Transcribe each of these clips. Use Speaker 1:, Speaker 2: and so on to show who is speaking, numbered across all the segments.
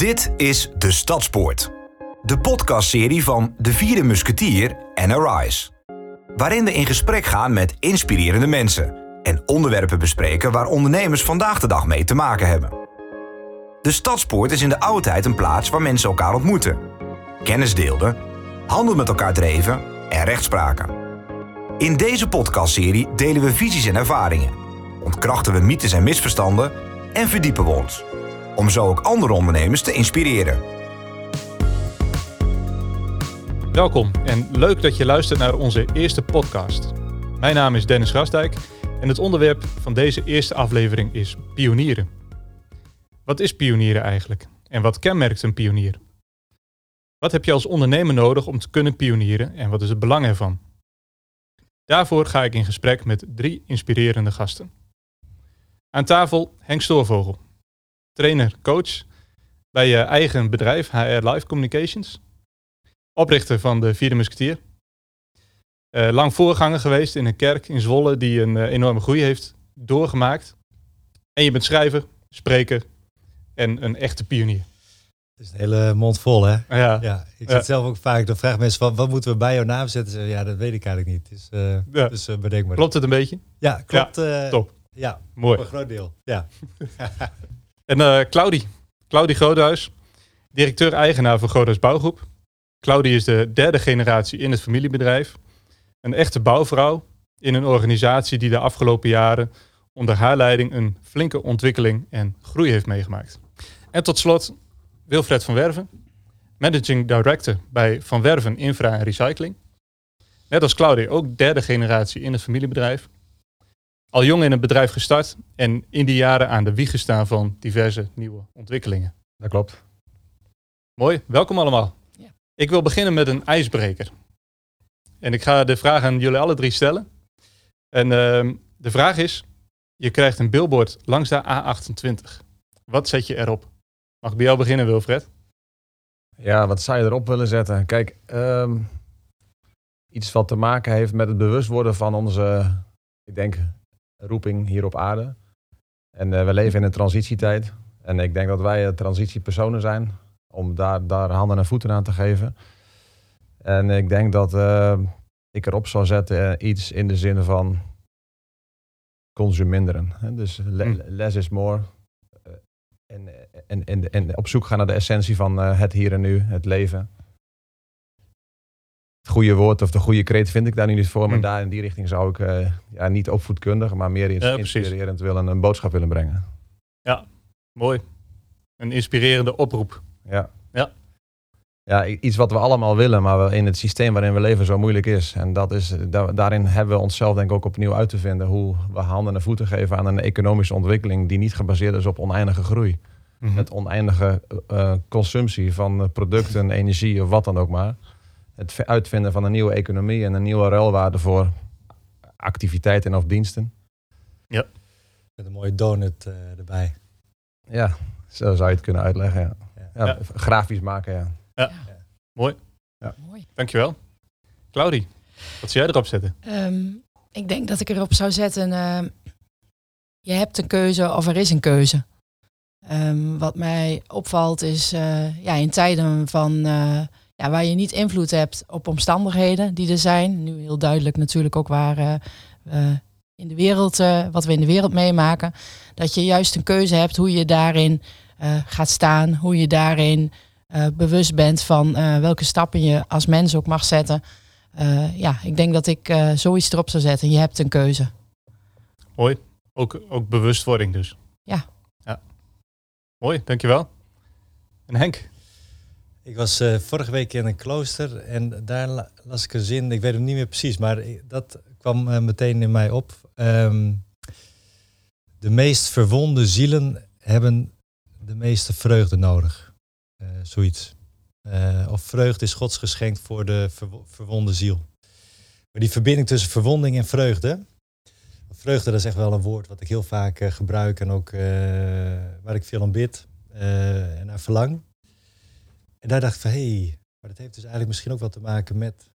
Speaker 1: Dit is De Stadspoort. De podcastserie van De Vierde Musketier en Arise. Waarin we in gesprek gaan met inspirerende mensen en onderwerpen bespreken waar ondernemers vandaag de dag mee te maken hebben. De Stadspoort is in de oude tijd een plaats waar mensen elkaar ontmoeten, kennis deelden, handel met elkaar dreven en rechtspraken. In deze podcastserie delen we visies en ervaringen, ontkrachten we mythes en misverstanden en verdiepen we ons. Om zo ook andere ondernemers te inspireren.
Speaker 2: Welkom en leuk dat je luistert naar onze eerste podcast. Mijn naam is Dennis Grasdijk en het onderwerp van deze eerste aflevering is pionieren. Wat is pionieren eigenlijk en wat kenmerkt een pionier? Wat heb je als ondernemer nodig om te kunnen pionieren en wat is het belang ervan? Daarvoor ga ik in gesprek met drie inspirerende gasten. Aan tafel Henk Stoorvogel, trainer, coach bij je eigen bedrijf HR Live Communications. Oprichter van de Vierde Musketeer. Uh, lang voorganger geweest in een kerk in Zwolle die een uh, enorme groei heeft doorgemaakt. En je bent schrijver, spreker en een echte pionier.
Speaker 3: Het is een hele mond vol, hè?
Speaker 2: Ja.
Speaker 3: ja ik zit zelf ook vaak, dan vragen mensen van, wat moeten we bij jouw naam zetten? Ja, dat weet ik eigenlijk niet. Dus, uh,
Speaker 2: ja.
Speaker 3: dus bedenk maar.
Speaker 2: Klopt het een beetje?
Speaker 3: Ja, klopt.
Speaker 2: top.
Speaker 3: Ja,
Speaker 2: mooi.
Speaker 3: Voor een groot deel. Ja.
Speaker 2: en uh, Claudie, Claudie Groothuis, directeur-eigenaar van Groothuis Bouwgroep. Claudie is de derde generatie in het familiebedrijf. Een echte bouwvrouw in een organisatie die de afgelopen jaren onder haar leiding een flinke ontwikkeling en groei heeft meegemaakt. En tot slot Wilfred van Werven, managing director bij Van Werven Infra en Recycling. Net als Claudie ook derde generatie in het familiebedrijf al jong in het bedrijf gestart en in die jaren aan de wieg gestaan van diverse nieuwe ontwikkelingen.
Speaker 4: Dat klopt.
Speaker 2: Mooi, welkom allemaal.
Speaker 5: Ja.
Speaker 2: Ik wil beginnen met een ijsbreker. En ik ga de vraag aan jullie alle drie stellen. En uh, de vraag is, je krijgt een billboard langs de A28. Wat zet je erop? Mag ik bij jou beginnen, Wilfred?
Speaker 4: Ja, wat zou je erop willen zetten? Kijk, um, iets wat te maken heeft met het bewust worden van onze, ik denk, roeping hier op aarde. En uh, we leven in een transitietijd. En ik denk dat wij transitiepersonen zijn om daar, daar handen en voeten aan te geven. En ik denk dat uh, ik erop zou zetten iets in de zin van consuminderen. Dus le less is more. En, en, en, en op zoek gaan naar de essentie van het hier en nu, het leven het goede woord of de goede kreet vind ik daar nu niet voor. Maar
Speaker 2: Hm.
Speaker 4: daar in die richting zou ik uh, ja, niet opvoedkundig, maar meer
Speaker 2: Ja,
Speaker 4: inspirerend willen, een boodschap willen brengen.
Speaker 2: Ja, mooi. Een inspirerende oproep.
Speaker 4: Ja.
Speaker 2: Ja.
Speaker 4: Ja, iets wat we allemaal willen, maar in het systeem waarin we leven zo moeilijk is. En dat is, da daarin hebben we onszelf denk ik ook opnieuw uit te vinden. Hoe we handen en voeten geven aan een economische ontwikkeling die niet gebaseerd is op oneindige groei.
Speaker 2: Mhm.
Speaker 4: Met oneindige uh, consumptie van producten, energie of wat dan ook maar het uitvinden van een nieuwe economie en een nieuwe ruilwaarde voor activiteiten of diensten.
Speaker 2: Ja.
Speaker 3: Met een mooie donut uh, erbij.
Speaker 4: Ja, zo zou je het kunnen uitleggen. Ja.
Speaker 3: Ja.
Speaker 4: Ja, Grafisch maken, ja.
Speaker 2: Ja, mooi.
Speaker 4: Ja.
Speaker 5: Mooi.
Speaker 2: Dankjewel. Claudie, wat zou jij erop zetten?
Speaker 5: Um, ik denk dat ik erop zou zetten, uh, je hebt een keuze of er is een keuze. Um, wat mij opvalt is uh, ja, in tijden van uh, ja, waar je niet invloed hebt op omstandigheden die er zijn. Nu heel duidelijk natuurlijk ook waar uh, uh, in de wereld, uh, wat we in de wereld meemaken. Dat je juist een keuze hebt hoe je daarin gaat staan. Hoe je daarin bewust bent van welke stappen je als mens ook mag zetten. ja, ik denk dat ik zoiets erop zou zetten. Je hebt een keuze.
Speaker 2: Mooi. Ook, ook bewustwording dus.
Speaker 5: Ja.
Speaker 2: ja. Mooi, dankjewel. En Henk?
Speaker 3: Ik was uh, vorige week in een klooster en daar la las ik een zin, ik weet hem niet meer precies, maar dat kwam uh, meteen in mij op. Um, de meest verwonde zielen hebben de meeste vreugde nodig. Uh, zoiets. of vreugde is Gods geschenk voor de ver verwonde ziel. Maar die verbinding tussen verwonding en vreugde. Vreugde, dat is echt wel een woord wat ik heel vaak gebruik en ook waar ik veel aan bid en naar verlang. En daar dacht ik van, hé, hey, maar dat heeft dus eigenlijk misschien ook wel te maken met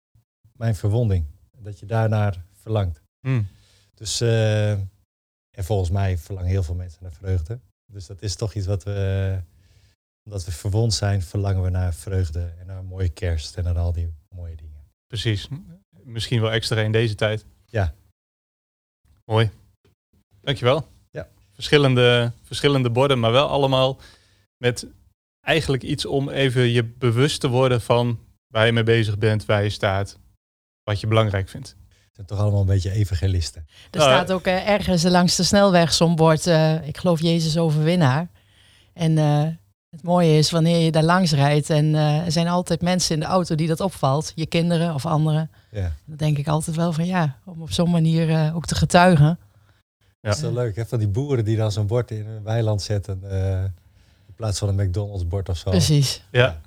Speaker 3: mijn verwonding. Dat je daarnaar verlangt.
Speaker 2: Mm.
Speaker 3: Dus, uh, en volgens mij verlangen heel veel mensen naar vreugde. Dus dat is toch iets wat we omdat we verwond zijn, verlangen we naar vreugde en naar een mooie kerst en naar al die mooie dingen.
Speaker 2: Precies. Misschien wel extra in deze tijd.
Speaker 3: Ja.
Speaker 2: Mooi. Dankjewel.
Speaker 3: Ja.
Speaker 2: Verschillende, verschillende borden, maar wel allemaal met eigenlijk iets om even je bewust te worden van waar je mee bezig bent, waar je staat, wat je belangrijk vindt.
Speaker 3: Het zijn toch allemaal een beetje evangelisten.
Speaker 5: Er
Speaker 2: Nou,
Speaker 5: staat ook eh, ergens langs de snelweg zo'n bord, eh, ik geloof Jezus overwinnaar. En eh, het mooie is wanneer je daar langs rijdt en eh, er zijn altijd mensen in de auto die dat opvalt, je kinderen of anderen.
Speaker 3: Ja.
Speaker 5: Dan denk ik altijd wel van ja, om op zo'n manier eh, ook te getuigen.
Speaker 2: Ja.
Speaker 3: Dat is wel leuk, hè? Van die boeren die dan zo'n bord in een weiland zetten. In plaats van een McDonald's bord of zo.
Speaker 5: Precies.
Speaker 2: Ja.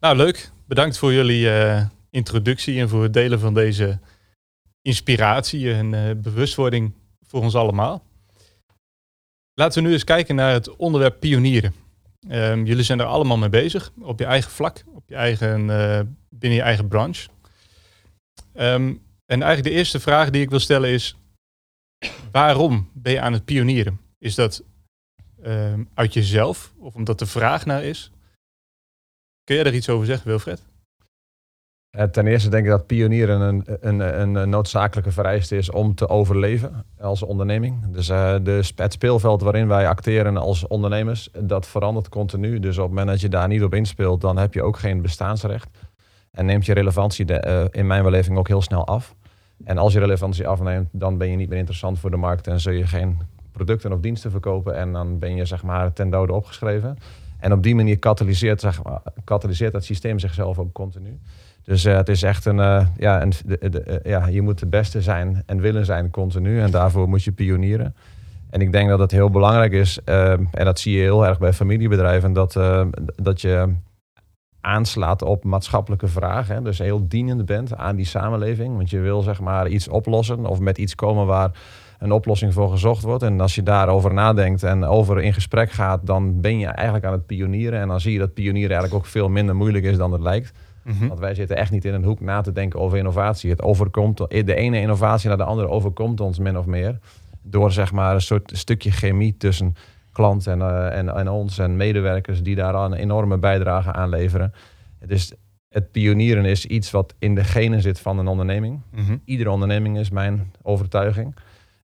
Speaker 2: Nou, leuk. Bedankt voor jullie eh, introductie en voor het delen van deze inspiratie en eh, bewustwording voor ons allemaal. Laten we nu eens kijken naar het onderwerp pionieren. Ehm, jullie zijn er allemaal mee bezig, op je eigen vlak, op je eigen, eh, binnen je eigen branche. Ehm, en eigenlijk de eerste vraag die ik wil stellen is, waarom ben je aan het pionieren? Is dat ehm, uit jezelf of omdat de vraag naar is? Kun jij er iets over zeggen, Wilfred?
Speaker 4: Eh, Ten eerste denk ik dat pionieren een, een, een, noodzakelijke vereiste is om te overleven als onderneming. Dus eh, de, het speelveld waarin wij acteren als ondernemers, dat verandert continu. Dus op het moment dat je daar niet op inspeelt, dan heb je ook geen bestaansrecht. En neemt je relevantie eh, in mijn beleving ook heel snel af. En als je relevantie afneemt, dan ben je niet meer interessant voor de markt en zul je geen producten of diensten verkopen. En dan ben je zeg maar ten dode opgeschreven. En op die manier katalyseert, zeg maar, katalyseert dat systeem zichzelf ook continu. Dus eh, het is echt een, eh, ja, een de, de, eh, ja, je moet de beste zijn en willen zijn continu. En daarvoor moet je pionieren. En ik denk dat het heel belangrijk is, en dat zie je heel erg bij familiebedrijven, dat, dat je aanslaat op maatschappelijke vragen. Dus heel dienend bent aan die samenleving. Want je wil zeg maar iets oplossen of met iets komen waar een oplossing voor gezocht wordt. En als je daarover nadenkt en over in gesprek gaat, dan ben je eigenlijk aan het pionieren. En dan zie je dat pionieren eigenlijk ook veel minder moeilijk is dan het lijkt.
Speaker 2: Mhm.
Speaker 4: Want wij zitten echt niet in een hoek na te denken over innovatie. Het overkomt, de ene innovatie naar de andere overkomt ons min of meer. Door zeg maar een soort stukje chemie tussen klant en, eh, en, en ons en medewerkers die daar een enorme bijdrage aan leveren. Dus het pionieren is iets wat in de genen zit van een onderneming.
Speaker 2: Mhm.
Speaker 4: Iedere onderneming is mijn overtuiging.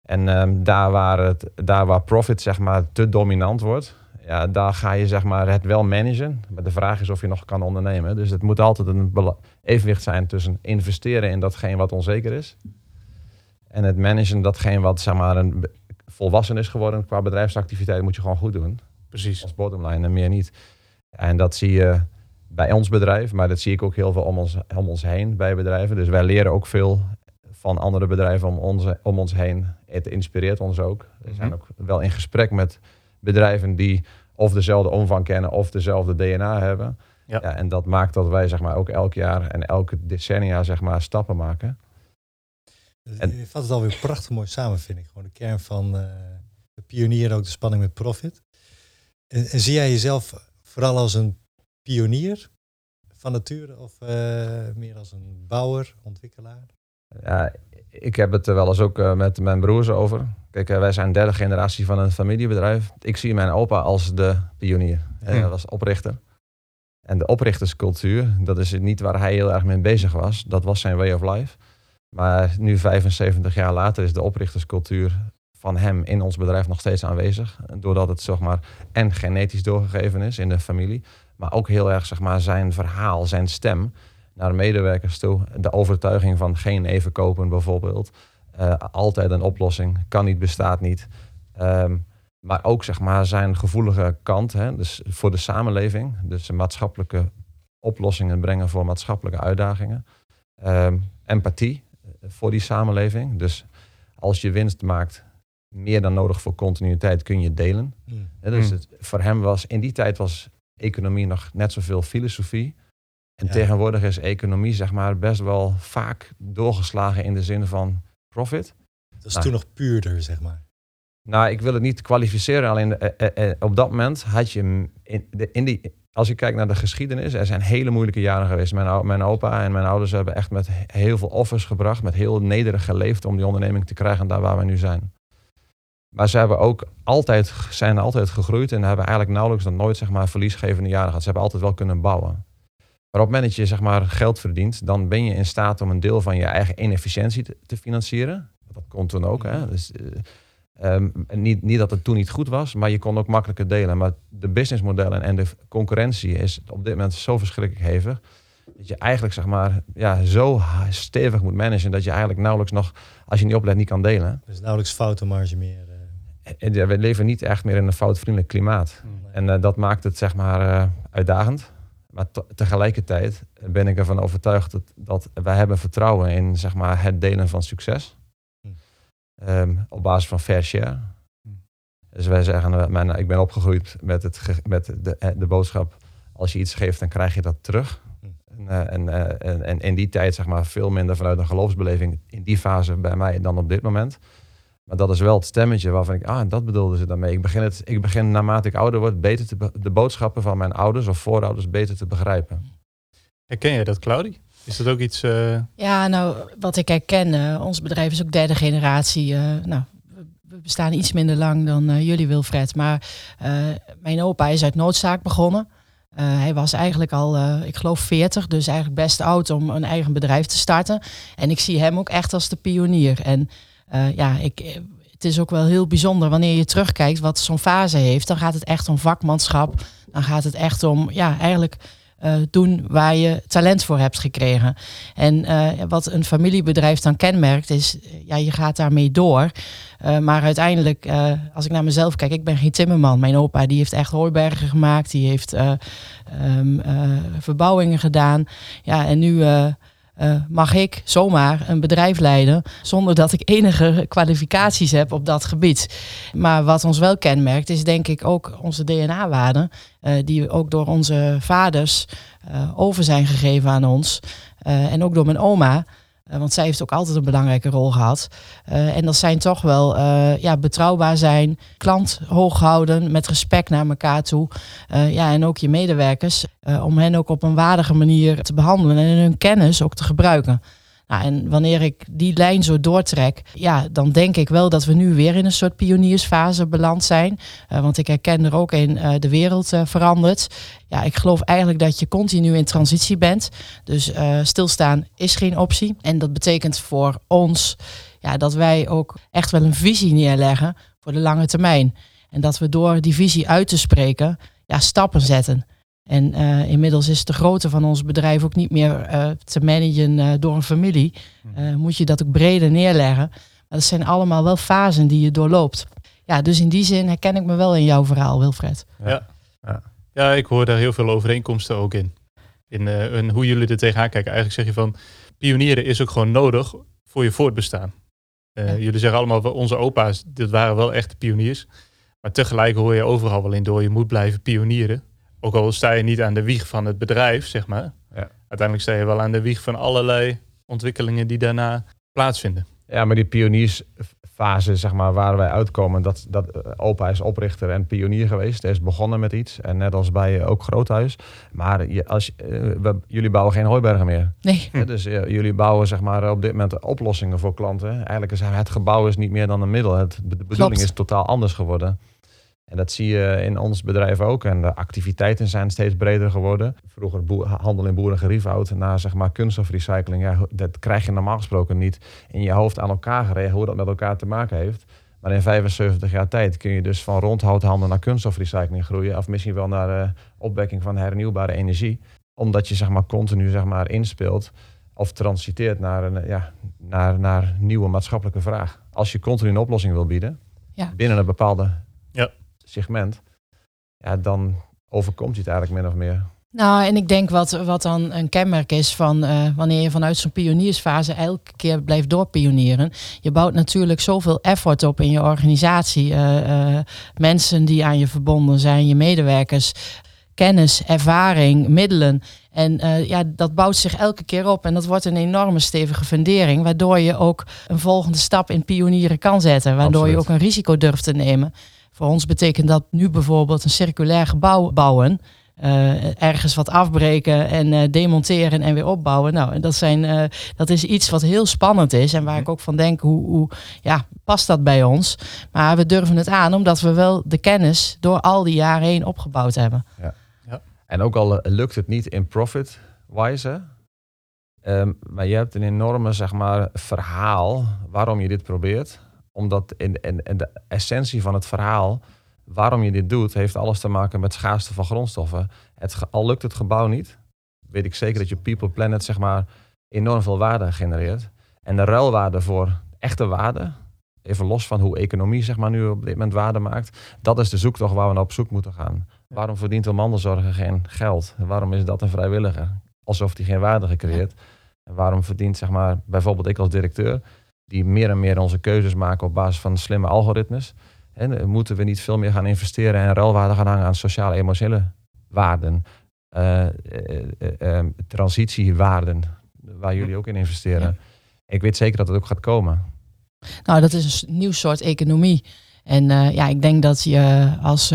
Speaker 4: En ehm, daar, waar het, daar waar profit zeg maar te dominant wordt, ja, daar ga je zeg maar het wel managen. Maar de vraag is of je nog kan ondernemen. Dus het moet altijd een evenwicht zijn tussen investeren in datgene wat onzeker is. En het managen datgene wat zeg maar een volwassen is geworden qua bedrijfsactiviteit moet je gewoon goed doen.
Speaker 2: Precies.
Speaker 4: Als bottomline en meer niet. En dat zie je bij ons bedrijf, maar dat zie ik ook heel veel om ons, om ons heen bij bedrijven. Dus wij leren ook veel van andere bedrijven om ons, om ons heen. Het inspireert ons ook. We zijn
Speaker 2: Mhm.
Speaker 4: ook wel in gesprek met bedrijven die of dezelfde omvang kennen of dezelfde DNA hebben.
Speaker 2: Ja.
Speaker 4: Ja. en dat maakt dat wij zeg maar, ook elk jaar en elke decennia zeg maar, stappen maken. En-
Speaker 3: Je vat het alweer prachtig mooi samen, vind ik. Gewoon de kern van eh de pionier, ook de spanning met profit. En, en zie jij jezelf vooral als een pionier van nature of eh, meer als een bouwer, ontwikkelaar?
Speaker 4: Ja, ik heb het er wel eens ook eh, met mijn broers over. Kijk, eh, wij zijn derde generatie van een familiebedrijf. Ik zie mijn opa als de pionier. Eh,
Speaker 2: Hm.
Speaker 4: Hij was oprichter. En de oprichterscultuur, dat is niet waar hij heel erg mee bezig was. Dat was zijn way of life. Maar nu, 75 jaar later, is de oprichterscultuur van hem in ons bedrijf nog steeds aanwezig. Doordat het zeg maar, en genetisch doorgegeven is in de familie. Maar ook heel erg zeg maar, zijn verhaal, zijn stem naar de medewerkers toe. De overtuiging van geen even kopen bijvoorbeeld. Eh, altijd een oplossing. Kan niet, bestaat niet. Ehm, maar ook zeg maar zijn gevoelige kant. Hè, dus voor de samenleving. Dus maatschappelijke oplossingen brengen voor maatschappelijke uitdagingen. Ehm, empathie eh, voor die samenleving. Dus als je winst maakt, meer dan nodig voor continuïteit, kun je delen. Hè, dus
Speaker 2: Hmm.
Speaker 4: het, voor hem was in die tijd was economie nog net zoveel filosofie. En
Speaker 3: Ja.
Speaker 4: tegenwoordig is economie zeg maar best wel vaak doorgeslagen in de zin van profit.
Speaker 3: Dat is
Speaker 4: Nou.
Speaker 3: toen nog puurder, zeg maar.
Speaker 4: Nou, ik wil het niet kwalificeren. Alleen eh, eh, eh, op dat moment had je in, de, in die. Als je kijkt naar de geschiedenis, er zijn hele moeilijke jaren geweest. Mijn, mijn opa en mijn ouders hebben echt met he- heel veel offers gebracht, met heel nederig geleefd om die onderneming te krijgen daar waar we nu zijn. Maar ze hebben ook altijd, zijn altijd gegroeid en hebben eigenlijk nauwelijks dan nooit zeg maar, verliesgevende jaren gehad. Ze hebben altijd wel kunnen bouwen. Maar op het moment dat je zeg maar, geld verdient, dan ben je in staat om een deel van je eigen inefficiëntie te, te financieren. Dat kon toen ook. Hè? Dus, uh, um, niet, niet dat het toen niet goed was, maar je kon ook makkelijker delen. Maar de businessmodellen en de concurrentie is op dit moment zo verschrikkelijk hevig. Dat je eigenlijk zeg maar, ja, zo stevig moet managen dat je eigenlijk nauwelijks nog, als je niet oplet, niet kan delen.
Speaker 3: Dus nauwelijks foutenmarge meer.
Speaker 4: Uh. We leven niet echt meer in een foutvriendelijk klimaat. En uh, dat maakt het zeg maar uitdagend. Maar tegelijkertijd ben ik ervan overtuigd dat, dat wij hebben vertrouwen in zeg maar, het delen van succes. Hm. Um, op basis van fair share. Hm. Dus wij zeggen, mijn, ik ben opgegroeid met, het, met de, de boodschap, als je iets geeft, dan krijg je dat terug. Hm. En, en, en, en, in die tijd zeg maar veel minder vanuit een geloofsbeleving in die fase bij mij dan op dit moment. Maar dat is wel het stemmetje waarvan ik, ah, dat bedoelden ze daarmee. Ik begin, het, ik begin naarmate ik ouder word, beter te de boodschappen van mijn ouders of voorouders beter te begrijpen.
Speaker 2: Herken jij dat, Claudie? Is dat ook iets... Uh...
Speaker 5: Ja, nou, wat ik herken, uh, ons bedrijf is ook derde generatie. Uh, nou, we bestaan iets minder lang dan jullie, Wilfred. Maar mijn opa is uit noodzaak begonnen. hij was eigenlijk al, ik geloof, 40, dus eigenlijk best oud om een eigen bedrijf te starten. En ik zie hem ook echt als de pionier. En uh, ja, ik, het is ook wel heel bijzonder wanneer je terugkijkt wat zo'n fase heeft. Dan gaat het echt om vakmanschap. Dan gaat het echt om, ja, eigenlijk uh, doen waar je talent voor hebt gekregen. En uh, wat een familiebedrijf dan kenmerkt is, ja, je gaat daarmee door. Maar uiteindelijk, als ik naar mezelf kijk, ik ben geen timmerman. Mijn opa die heeft echt hooibergen gemaakt, die heeft um, verbouwingen gedaan. Ja, en nu uh, mag ik zomaar een bedrijf leiden zonder dat ik enige kwalificaties heb op dat gebied. Maar wat ons wel kenmerkt is denk ik ook onze DNA-waarden, uh, die ook door onze vaders uh, over zijn gegeven aan ons en ook door mijn oma. Uh, want zij heeft ook altijd een belangrijke rol gehad. Uh, en dat zijn toch wel uh, ja, betrouwbaar zijn, klant hoog houden, met respect naar elkaar toe. ja, en ook je medewerkers, om hen ook op een waardige manier te behandelen en hun kennis ook te gebruiken. Nou, en wanneer ik die lijn zo doortrek, ja, dan denk ik wel dat we nu weer in een soort pioniersfase beland zijn. Uh, want ik herken er ook in, uh, de wereld uh, verandert. Ja, ik geloof eigenlijk dat je continu in transitie bent. Dus stilstaan is geen optie. En dat betekent voor ons ja, dat wij ook echt wel een visie neerleggen voor de lange termijn. En dat we door die visie uit te spreken, ja, stappen zetten. En uh, inmiddels is de grootte van ons bedrijf ook niet meer uh, te managen uh, door een familie. Uh, moet je dat ook breder neerleggen. Maar dat zijn allemaal wel fasen die je doorloopt. Ja, dus in die zin herken ik me wel in jouw verhaal, Wilfred.
Speaker 2: Ja, ja. ja ik hoor daar heel veel overeenkomsten ook in. In, in hoe jullie er tegenaan kijken. Eigenlijk zeg je van, pionieren is ook gewoon nodig voor je voortbestaan. Ja. Jullie zeggen allemaal, onze opa's, dit waren wel echte pioniers. Maar tegelijk hoor je overal wel in door, je moet blijven pionieren ook al sta je niet aan de wieg van het bedrijf, zeg maar. Ja. Uiteindelijk sta je wel aan de wieg van allerlei ontwikkelingen die daarna plaatsvinden.
Speaker 4: Ja, maar die pioniersfase, zeg maar, waar wij uitkomen, dat, dat uh, opa is oprichter en pionier geweest. Hij is begonnen met iets. En net als bij ook Groothuis. Maar je, als, uh, we, jullie bouwen geen hooibergen meer.
Speaker 5: Nee.
Speaker 4: Ja, dus jullie bouwen zeg maar, op dit moment oplossingen voor klanten. Eigenlijk is het gebouw is niet meer dan een middel. Het, de bedoeling Klopt. is totaal anders geworden. En dat zie je in ons bedrijf ook. En de activiteiten zijn steeds breder geworden. Vroeger handel in boerengeriefhout naar zeg maar kunststofrecycling. Ja, dat krijg je normaal gesproken niet in je hoofd aan elkaar geregeld hoe dat met elkaar te maken heeft. Maar in 75 jaar tijd kun je dus van rondhouthandel naar kunststofrecycling groeien. Of misschien wel naar de opwekking van hernieuwbare energie. Omdat je zeg maar continu zeg maar inspeelt of transiteert naar een ja, naar, naar nieuwe maatschappelijke vraag. Als je continu een oplossing wil bieden ja. binnen een bepaalde segment, ja, dan overkomt je het eigenlijk min of meer.
Speaker 5: Nou, en ik denk wat, wat dan een kenmerk is van uh, wanneer je vanuit zo'n pioniersfase elke keer blijft doorpionieren. Je bouwt natuurlijk zoveel effort op in je organisatie. Uh, uh, mensen die aan je verbonden zijn, je medewerkers, kennis, ervaring, middelen. En ja, dat bouwt zich elke keer op en dat wordt een enorme stevige fundering, waardoor je ook een volgende stap in pionieren kan zetten, waardoor Absoluut. je ook een risico durft te nemen. Voor ons betekent dat nu bijvoorbeeld een circulair gebouw bouwen. eh, ergens wat afbreken en eh, demonteren en weer opbouwen. Nou, en dat, zijn, eh, dat is iets wat heel spannend is en waar ik ook van denk, hoe, hoe ja, past dat bij ons? Maar we durven het aan omdat we wel de kennis door al die jaren heen opgebouwd hebben.
Speaker 4: En ook al lukt het niet in profit-wise, ehm, maar je hebt een enorme zeg maar, verhaal waarom je dit probeert. Omdat in, de essentie van het verhaal waarom je dit doet, heeft alles te maken met schaarste van grondstoffen. Het, al lukt het gebouw niet, weet ik zeker dat je People Planet zeg maar, enorm veel waarde genereert. En de ruilwaarde voor echte waarde, even los van hoe economie zeg maar, nu op dit moment waarde maakt, dat is de zoektocht waar we naar op zoek moeten gaan. Waarom verdient een mandelzorger geen geld? Waarom is dat een vrijwilliger? Alsof hij geen waarde gecreëerd. En waarom verdient, zeg maar, bijvoorbeeld ik als directeur, die meer en meer onze keuzes maken op basis van slimme algoritmes. En eh, moeten we niet veel meer gaan investeren en ruilwaarde gaan hangen aan sociale emotionele waarden, eh, eh, transitiewaarden, waar jullie ook in investeren. Ik weet zeker dat het ook gaat komen.
Speaker 5: Nou, dat is een nieuw soort economie. En ja, ik denk dat je als,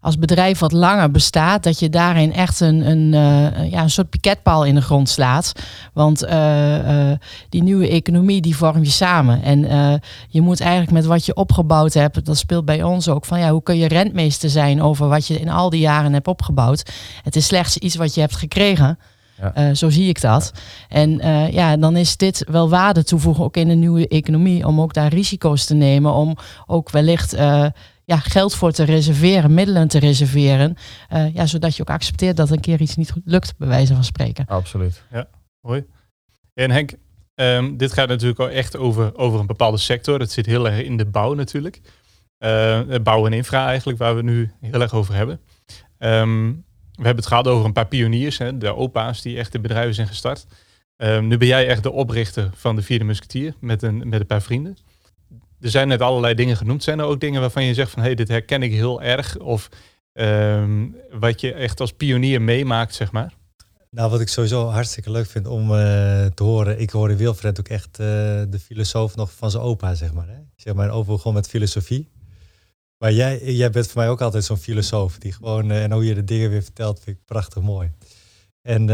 Speaker 5: als bedrijf wat langer bestaat, dat je daarin echt een, een, eh, ja, een soort piketpaal in de grond slaat. Want eh, eh, die nieuwe economie, die vorm je samen. En je moet eigenlijk met wat je opgebouwd hebt, dat speelt bij ons ook, van ja, hoe kun je rentmeester zijn over wat je in al die jaren hebt opgebouwd. Het is slechts iets wat je hebt gekregen.
Speaker 4: Ja.
Speaker 5: Zo zie ik dat. En ja, dan is dit wel waarde toevoegen ook in de nieuwe economie. Om ook daar risico's te nemen. Om ook wellicht ja, geld voor te reserveren, middelen te reserveren. eh, ja, zodat je ook accepteert dat een keer iets niet goed lukt, bij wijze van spreken.
Speaker 4: Absoluut.
Speaker 2: Hoi. En Henk, ehm, dit gaat natuurlijk ook echt over, over een bepaalde sector. Het zit heel erg in de bouw natuurlijk. Eh, bouw en infra eigenlijk, waar we het nu heel erg over hebben. Ehm, we hebben het gehad over een paar pioniers, hè, de opa's die echt de bedrijven zijn gestart. Ehm, nu ben jij echt de oprichter van de Vierde Musketier met een, met een paar vrienden. Er zijn net allerlei dingen genoemd. Zijn er ook dingen waarvan je zegt van hé, hey, dit herken ik heel erg? Of ehm, wat je echt als pionier meemaakt, zeg maar?
Speaker 3: Nou, wat ik sowieso hartstikke leuk vind om eh, te horen. Ik hoorde Wilfred ook echt eh, de filosoof nog van zijn opa, zeg maar. Hè? Zeg maar, opa begon met filosofie. Maar jij, jij bent voor mij ook altijd zo'n filosoof. Die gewoon, eh, en hoe je de dingen weer vertelt, vind ik prachtig mooi. En,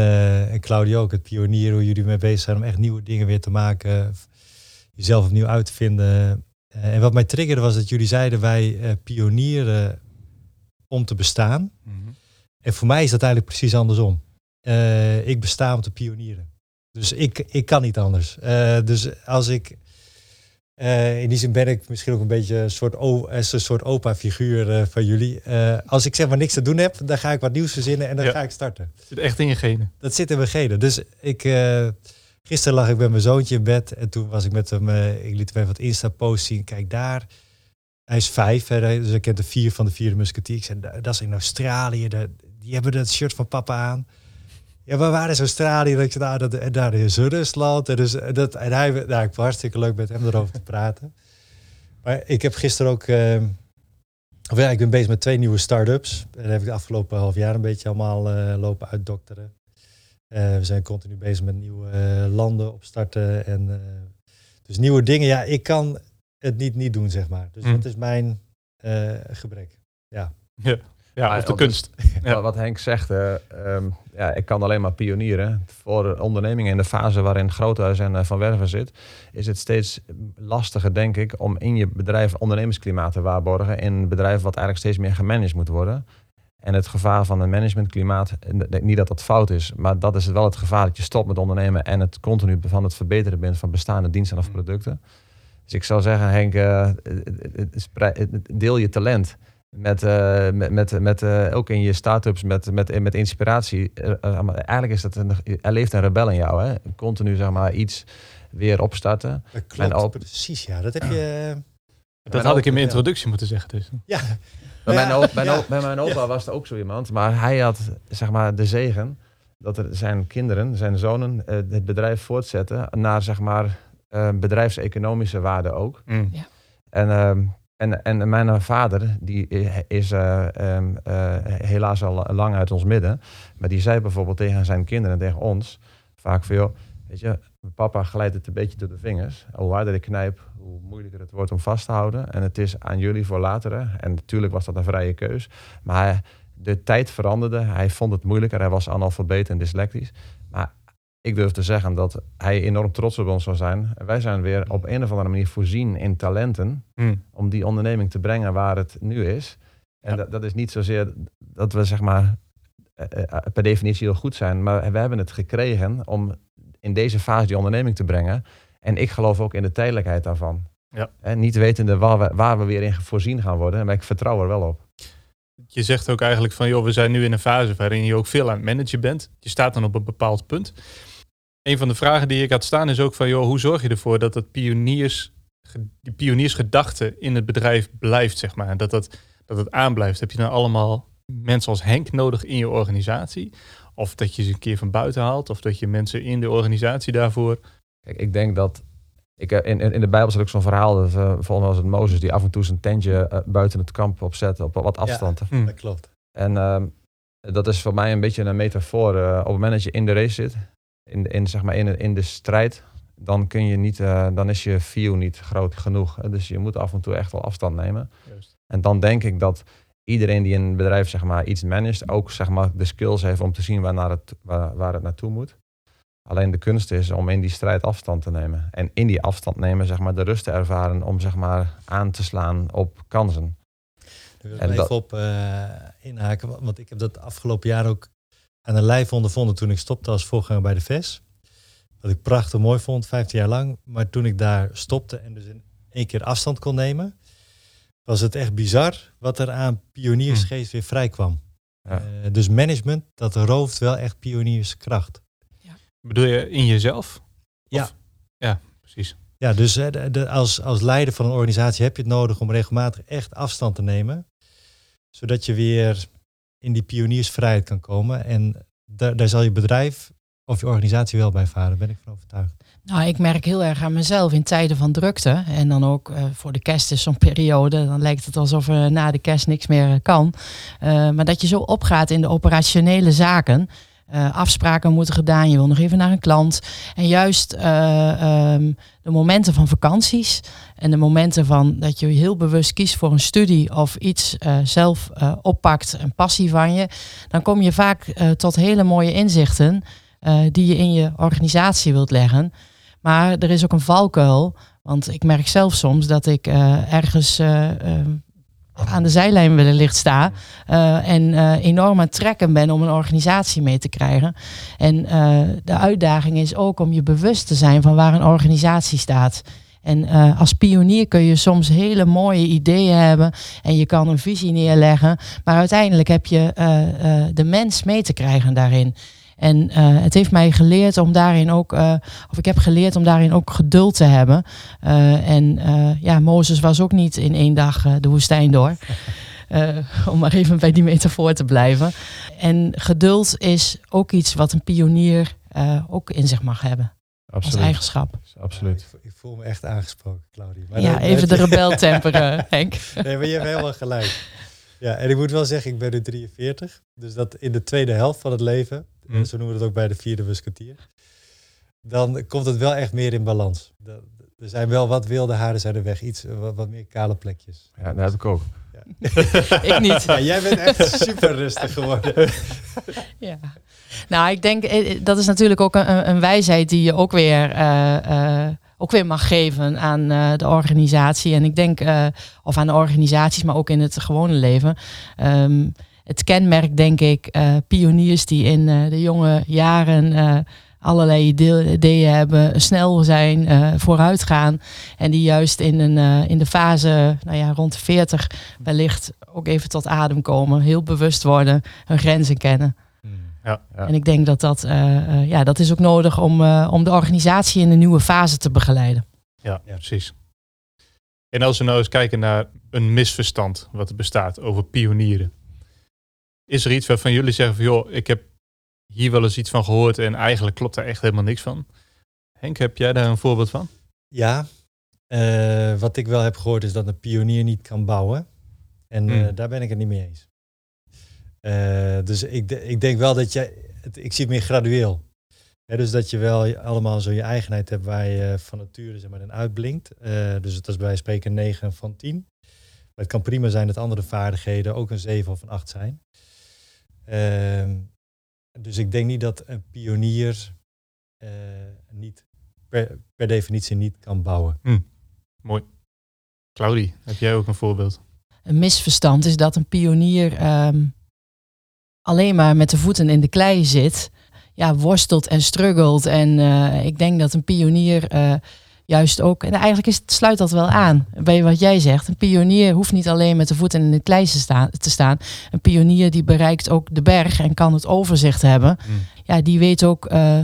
Speaker 3: en Claudio ook, het pionier, hoe jullie mee bezig zijn om echt nieuwe dingen weer te maken. Jezelf opnieuw uit te vinden. Eh, en wat mij triggerde was dat jullie zeiden, wij eh, pionieren om te bestaan. En voor mij is dat eigenlijk precies andersom. Eh, ik besta om te pionieren. Dus ik, ik kan niet anders. Dus als ik. in die zin ben ik misschien ook een beetje een soort, een soort opa-figuur van jullie. Als ik zeg maar niks te doen heb, dan ga ik wat nieuws verzinnen en dan
Speaker 2: Ja.
Speaker 3: ga ik starten.
Speaker 2: Het zit echt in je genen.
Speaker 3: Dat zit in mijn genen. Dus ik, gisteren lag ik met mijn zoontje in bed en toen was ik met hem, eh, ik liet hem even wat Insta-post zien. Kijk daar, hij is vijf, dus ik kent de vier van de vierde musketier. Ik zei, "Da- dat is in Australië, die hebben dat shirt van papa aan. Ja, maar waar is Australië? Ik zei, nou, dat, en daar is Rusland. En, dus, dat, en hij, nou, ik het hartstikke leuk met hem erover te praten. Maar ik heb gisteren ook, eh, ja, ik ben bezig met twee nieuwe start-ups. En heb ik de afgelopen half jaar een beetje allemaal eh, lopen uitdokteren. Eh, we zijn continu bezig met nieuwe eh, landen opstarten. En, eh, dus nieuwe dingen. Ja, ik kan het niet niet doen, zeg maar. Dus
Speaker 2: Mm.
Speaker 3: dat is mijn eh, gebrek.
Speaker 2: Ja,
Speaker 4: Maar
Speaker 2: of de kunst. Ja.
Speaker 4: Wat- Henk zegt, eh, ehm, ja, ik kan alleen maar pionieren. Voor ondernemingen in de fase waarin Groothuis en Van Werven zit, is het steeds lastiger, denk ik, om in je bedrijf ondernemersklimaat te waarborgen. In een bedrijf wat eigenlijk steeds meer gemanaged moet worden. En het gevaar van een managementklimaat, en ik denk niet dat dat fout is, maar dat is wel het gevaar dat je stopt met ondernemen en het continu van het verbeteren bent van bestaande diensten of producten. Dus ik zou zeggen, Henk, eh, deel je talent met, eh, met, met, met eh, ook in je start-ups met, met, met inspiratie. Maar eigenlijk is dat een, er leeft een rebel in jou, hè? Continu zeg maar iets weer opstarten.
Speaker 3: Dat klopt, precies. Ja, dat heb je...
Speaker 2: Dat had ik in mijn introductie moeten zeggen. Dus.
Speaker 3: Ja,
Speaker 4: Bij,
Speaker 3: Ja,
Speaker 4: mijn, opa, mijn,
Speaker 3: ja.
Speaker 4: opa- bij mijn opa was er ook zo iemand, maar hij had zeg maar de zegen dat er zijn kinderen, zijn zonen, eh, het bedrijf voortzetten naar zeg maar eh, bedrijfseconomische waarde ook.
Speaker 2: Mm.
Speaker 4: En, ehm, en, en mijn vader, die is eh, ehm, eh, helaas al lang uit ons midden. Maar die zei bijvoorbeeld tegen zijn kinderen, tegen ons, vaak veel, weet je, papa glijdt het een beetje door de vingers. Hoe harder ik knijp, hoe moeilijker het wordt om vast te houden. En het is aan jullie voor later. hè. En natuurlijk was dat een vrije keus. Maar hij, de tijd veranderde. Hij vond het moeilijker. Hij was analfabeet en dyslectisch. Maar ik durf te zeggen dat hij enorm trots op ons zou zijn. Wij zijn weer op een of andere manier voorzien in talenten
Speaker 2: Hm.
Speaker 4: om die onderneming te brengen waar het nu is. En
Speaker 2: Ja.
Speaker 4: dat, dat is niet zozeer dat we zeg maar eh, eh, per definitie heel goed zijn, maar we hebben het gekregen om in deze fase die onderneming te brengen. En ik geloof ook in de tijdelijkheid daarvan.
Speaker 2: Ja.
Speaker 4: En niet wetende waar we, waar we weer in voorzien gaan worden, maar ik vertrouw er wel op.
Speaker 2: Je zegt ook eigenlijk van, joh, we zijn nu in een fase waarin je ook veel aan het managen bent. Je staat dan op een bepaald punt. Een van de vragen die ik had staan is ook van, joh, hoe zorg je ervoor dat het pioniers, die pioniersgedachte in het bedrijf blijft, zeg maar. Dat, dat, dat het aanblijft. Heb je dan allemaal mensen als Henk nodig in je organisatie? Of dat je ze een keer van buiten haalt? Of dat je mensen in de organisatie daarvoor...
Speaker 4: Kijk, ik denk dat. Ik, eh, in, in de Bijbel staat ook zo'n verhaal. Dat, uh, volgens mij was het Mozes die af en toe zijn tentje eh, buiten het kamp opzette op wat afstand.
Speaker 2: Hm.
Speaker 3: Dat klopt.
Speaker 4: En ehm, dat is voor mij een beetje een metafoor. eh, op het moment dat je in de race zit, in de, in, zeg maar in, de- in de strijd, dan, kun je niet, eh, dan is je view niet groot genoeg. Dus je moet af en toe echt wel afstand nemen.
Speaker 2: Juist.
Speaker 4: En dan denk ik dat iedereen die in een bedrijf zeg maar, iets managt, ook zeg maar, de skills heeft om te zien waar, naar het, waar, waar het naartoe moet. Alleen de kunst is om in die strijd afstand te nemen. En in die afstand nemen, zeg maar, de rust te ervaren om zeg maar, aan te slaan op kansen.
Speaker 3: Daar wil ik
Speaker 4: dat-
Speaker 3: even op eh, inhaken, wa- want ik heb dat afgelopen jaar ook aan de lijf ondervonden toen ik stopte als voorganger bij de VES. Wat ik prachtig mooi vond, 15 jaar lang. Maar toen ik daar stopte en dus in één keer afstand kon nemen, was het echt bizar wat er aan pioniersgeest weer vrij kwam.
Speaker 4: Ja.
Speaker 3: Eh, dus management, dat rooft wel echt pionierskracht.
Speaker 2: Bedoel je in jezelf?
Speaker 3: Ja.
Speaker 2: Of- ja, precies.
Speaker 3: Ja, dus eh, de, de- als, als leider van een organisatie heb je het nodig om regelmatig echt afstand te nemen. Zodat je weer in die pioniersvrijheid kan komen. En daar, daar zal je bedrijf of je organisatie wel bij varen, ben ik van overtuigd.
Speaker 5: Nou, ik merk heel erg aan mezelf in tijden van drukte. En dan ook eh, voor de kerst is zo'n periode. Dan lijkt het alsof er na de kerst niks meer eh, kan. Eh, maar dat je zo opgaat in de operationele zaken. Eh, afspraken moeten gedaan. Je wil nog even naar een klant. En juist eh, ehm, de momenten van vakanties. En de momenten van dat je heel bewust kiest voor een studie. Of iets eh, zelf eh, oppakt. Een passie van je. Dan kom je vaak eh, tot hele mooie inzichten. eh, die je in je organisatie wilt leggen. Maar er is ook een valkuil. Want ik merk zelf soms dat ik eh, ergens eh, eh, aan de zijlijn wellicht sta. eh, en enorm aan het trekken ben om een organisatie mee te krijgen. En de uitdaging is ook om je bewust te zijn van waar een organisatie staat. En als pionier kun je soms hele mooie ideeën hebben en je kan een visie neerleggen. Maar uiteindelijk heb je de mens mee te krijgen daarin. En eh, het heeft mij geleerd om daarin ook, eh, of ik heb geleerd om daarin ook geduld te hebben. Eh, en eh, ja, Mozes was ook niet in één dag eh, de woestijn door. Eh, om maar even bij die metafoor te blijven. En geduld is ook iets wat een pionier eh, ook in zich mag hebben. Als
Speaker 4: Absoluut.
Speaker 5: eigenschap.
Speaker 4: Absoluut.
Speaker 3: Ik, vo- ik voel me echt aangesproken, Claudia. Maar
Speaker 5: ja,
Speaker 3: dat-
Speaker 5: even
Speaker 3: dat-
Speaker 5: de rebel temperen, Henk.
Speaker 3: Nee, maar je hebt helemaal gelijk. Ja, en ik moet wel zeggen, ik ben nu 43. Dus dat in de tweede helft van het leven,
Speaker 2: Hm.
Speaker 3: zo noemen we het ook bij de vierde musketier, dan komt het wel echt meer in balans. Er zijn wel wat wilde haren zijn er weg, iets eh, wat, wat meer kale plekjes.
Speaker 4: Ja, dat heb ik ook.
Speaker 5: ik niet.
Speaker 3: Ja, jij bent echt super rustig geworden.
Speaker 5: Ja. Nou, ik denk eh, eh, dat is natuurlijk ook een, een wijsheid die je ook weer, eh, eh, ook weer mag geven aan eh, de organisatie. En ik denk, eh, of aan de organisaties, maar ook in het gewone leven. Ehm, het kenmerk, denk ik, eh, pioniers die in eh, de jonge jaren eh, allerlei idee- ideeën hebben, snel zijn, vooruit gaan. En die juist in, een, in de fase nou ja, rond de 40 wellicht ook even tot adem komen. Heel bewust worden, hun grenzen kennen.
Speaker 4: Ja.
Speaker 5: En ik denk dat dat, ja, dat is ook nodig om, om de organisatie in een nieuwe fase te begeleiden.
Speaker 2: Ja,
Speaker 3: Ja.
Speaker 2: precies. En als we nou eens kijken naar een misverstand wat er bestaat over pionieren. Is er iets waarvan jullie zeggen van joh, ik heb hier wel eens iets van gehoord en eigenlijk klopt daar echt helemaal niks van? Henk, heb jij daar een voorbeeld van?
Speaker 3: Ja, eh, wat ik wel heb gehoord is dat een pionier niet kan bouwen. En eh,
Speaker 2: Hmm.
Speaker 3: daar ben ik het niet mee eens. Eh, dus ik, ik denk wel dat je, het, ik zie het meer gradueel. Dus dat je wel allemaal zo je eigenheid hebt waar je van nature zeg maar, in uitblinkt. Dus het is bij spreken een 9 van 10. Maar het kan prima zijn dat andere vaardigheden ook een 7 of een 8 zijn. Ehm, dus ik denk niet dat een pionier eh, niet per, per definitie niet kan bouwen.
Speaker 2: Mooi. Claudie, heb jij ook een voorbeeld?
Speaker 5: Een misverstand is dat een pionier ehm, alleen maar met de voeten in de klei zit. Ja, worstelt en struggelt. En eh, ik denk dat een pionier eh, juist ook... En eigenlijk is, het- sluit dat wel aan bij wat jij zegt. Een pionier hoeft niet alleen met de voeten in de klei te staan. Te staan. Een pionier die bereikt ook de berg en kan het overzicht hebben.
Speaker 2: Mm.
Speaker 5: Ja, die weet ook eh,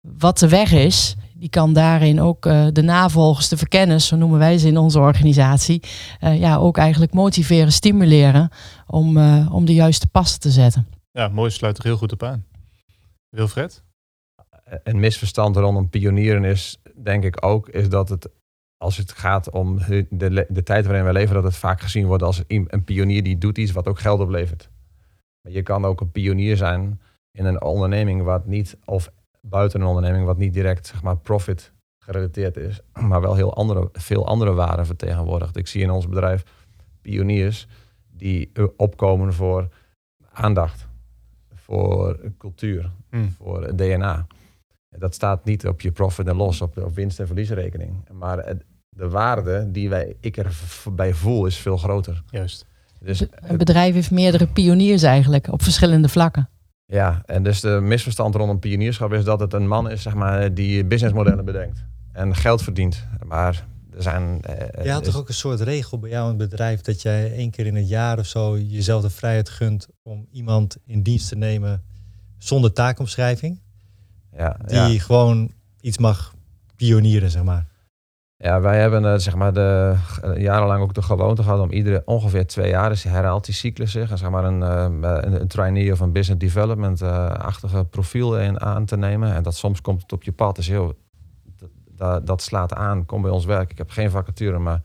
Speaker 5: wat de weg is. Die kan daarin ook eh, de navolgers, de verkenners, zo noemen wij ze in onze organisatie, eh, ja, ook eigenlijk motiveren, stimuleren om, om de juiste passen te zetten.
Speaker 2: Ja, mooi, sluit er heel goed op aan. Wilfred?
Speaker 4: Een misverstand rondom pionieren is, denk ik ook, is dat het, als het gaat om de, de tijd waarin we leven, dat het vaak gezien wordt als een pionier die doet iets wat ook geld oplevert. Maar je kan ook een pionier zijn in een onderneming wat niet, of buiten een onderneming wat niet direct, zeg maar, profit gerelateerd is, maar wel heel andere, veel andere waarden vertegenwoordigt. Ik zie in ons bedrijf pioniers die eh, opkomen voor aandacht, voor cultuur,
Speaker 2: Hm.
Speaker 4: voor DNA. Dat staat niet op je profit en loss, op, op winst- en verliesrekening. Maar het- de waarde die wij, ik erbij voel is veel groter.
Speaker 2: Juist.
Speaker 4: Dus,
Speaker 5: Een bedrijf heeft meerdere pioniers eigenlijk op verschillende vlakken.
Speaker 4: ja, en dus de misverstand rondom pionierschap is dat het een man is zeg maar, die businessmodellen bedenkt en geld verdient. Maar er zijn... eh,
Speaker 3: Je had toch ook een soort regel bij jou in het bedrijf dat jij één keer in het jaar of zo jezelf de vrijheid gunt om iemand in dienst te nemen zonder taakomschrijving,
Speaker 4: ja,
Speaker 3: die
Speaker 4: ja.
Speaker 3: gewoon iets mag pionieren, zeg maar.
Speaker 4: Ja, wij hebben eh, zeg maar de, eh, jarenlang ook de gewoonte gehad om iedere ongeveer twee jaar, dus herhaalt die cyclus zich, en zeg maar een, eh, een, een trainee of een business development-achtige profiel in, aan te nemen. En dat soms komt het op je pad. Dus heel, dat, dat, slaat aan, kom bij ons werk. Ik heb geen vacature, maar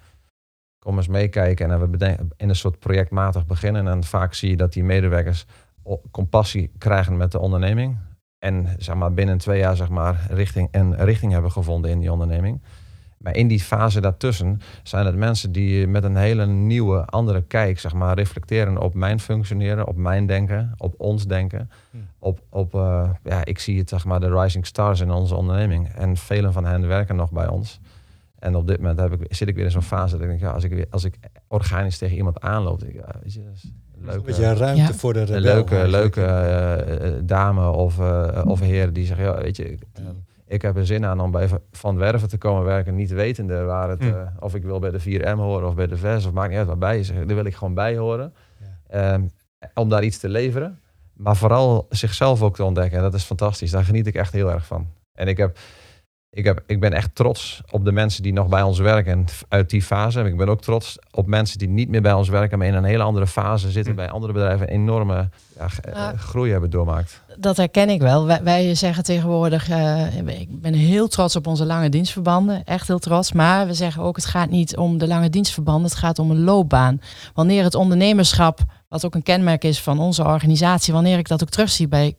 Speaker 4: kom eens meekijken. En we bedenken in een soort projectmatig beginnen. En vaak zie je dat die medewerkers compassie krijgen met de onderneming. En zeg maar, binnen twee jaar zeg maar, richting, een richting hebben gevonden in die onderneming. Maar in die fase daartussen zijn het mensen die met een hele nieuwe, andere kijk, zeg maar, reflecteren op mijn functioneren, op mijn denken, op ons denken.
Speaker 3: Hm.
Speaker 4: Op, op eh, ja, ik zie het, zeg maar, de rising stars in onze onderneming. En velen van hen werken nog bij ons. En op dit moment heb ik, zit ik weer in zo'n fase dat ik denk, ja, als ik, weer, als ik organisch tegen iemand aanloop, denk ik, ja, weet je, dat is een
Speaker 3: Een
Speaker 4: leuke,
Speaker 3: beetje ruimte
Speaker 5: Ja.
Speaker 3: voor de rebel
Speaker 4: leuke,
Speaker 3: eigenlijk.
Speaker 4: leuke eh, eh, dame of, eh, of heer die zegt, ja, weet je, ik, ik heb er zin aan om bij Van Werven te komen werken, niet wetende waar het,
Speaker 2: Hm.
Speaker 4: eh, of ik wil bij de 4M horen of bij de VES, of maakt niet uit waarbij je zegt, daar wil ik gewoon bij horen. Ehm, om daar iets te leveren, maar vooral zichzelf ook te ontdekken. En dat is fantastisch, daar geniet ik echt heel erg van. En ik heb ik, heb, ik ben echt trots op de mensen die nog bij ons werken uit die fase. Ik ben ook trots op mensen die niet meer bij ons werken, maar in een hele andere fase zitten
Speaker 2: Hm.
Speaker 4: bij andere bedrijven. Enorme ja, eh, groei hebben doormaakt.
Speaker 5: Dat herken ik wel. Wij, wij zeggen tegenwoordig, eh, ik ben heel trots op onze lange dienstverbanden, echt heel trots. Maar we zeggen ook, het gaat niet om de lange dienstverbanden, het gaat om een loopbaan. Wanneer het ondernemerschap, wat ook een kenmerk is van onze organisatie, wanneer ik dat ook terugzie bij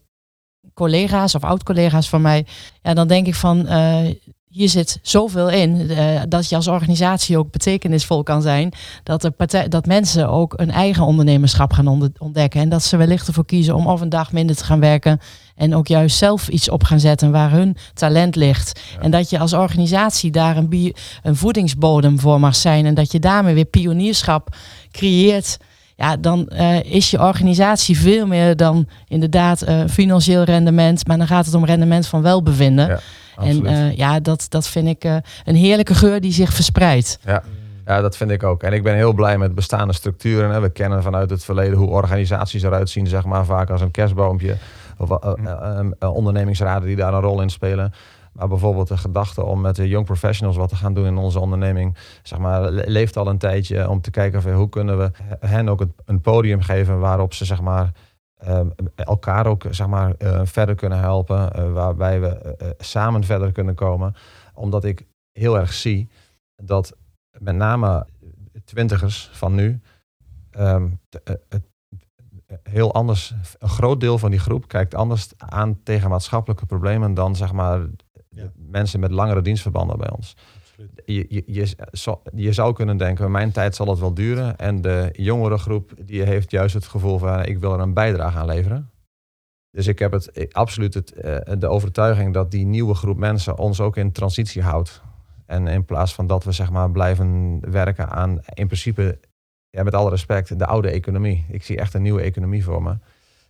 Speaker 5: collega's of oud-collega's van mij, ja, dan denk ik van, eh, hier zit zoveel in eh, dat je als organisatie ook betekenisvol kan zijn. Dat, de partij, dat mensen ook een eigen ondernemerschap gaan ontdekken. En dat ze wellicht ervoor kiezen om of een dag minder te gaan werken. En ook juist zelf iets op gaan zetten waar hun talent ligt.
Speaker 4: Ja.
Speaker 5: En dat je als organisatie daar een, een voedingsbodem voor mag zijn. En dat je daarmee weer pionierschap creëert. Ja, dan eh, is je organisatie veel meer dan inderdaad eh, financieel rendement. Maar dan gaat het om rendement van welbevinden.
Speaker 4: Ja,
Speaker 5: en eh, ja, dat, dat vind ik eh, een heerlijke geur die zich verspreidt.
Speaker 4: Ja, dat vind ik ook. En ik ben heel blij met bestaande structuren. Hè. We kennen vanuit het verleden hoe organisaties eruit zien, zeg maar, vaak als een kerstboompje. Of ondernemingsraden die daar een rol in spelen. Maar bijvoorbeeld de gedachte om met de young professionals wat te gaan doen in onze onderneming, zeg maar, le- leeft al een tijdje om te kijken van hoe kunnen we hen ook een podium geven waarop ze, zeg maar, eh, elkaar ook zeg maar, eh, verder kunnen helpen, eh, waarbij we eh, samen verder kunnen komen. Omdat ik heel erg zie dat met name twintigers van nu ehm, eh, heel anders, een groot deel van die groep kijkt anders aan tegen maatschappelijke problemen dan zeg maar
Speaker 3: Ja.
Speaker 4: mensen met langere dienstverbanden bij ons. Je, je, je, je zou kunnen denken, mijn tijd zal het wel duren. En de jongere groep die heeft juist het gevoel van ik wil er een bijdrage aan leveren. Dus ik heb het eh, absoluut het, eh, de overtuiging dat die nieuwe groep mensen ons ook in transitie houdt. En in plaats van dat we zeg maar blijven werken aan in principe, ja, met alle respect, de oude economie. Ik zie echt een nieuwe economie voor me.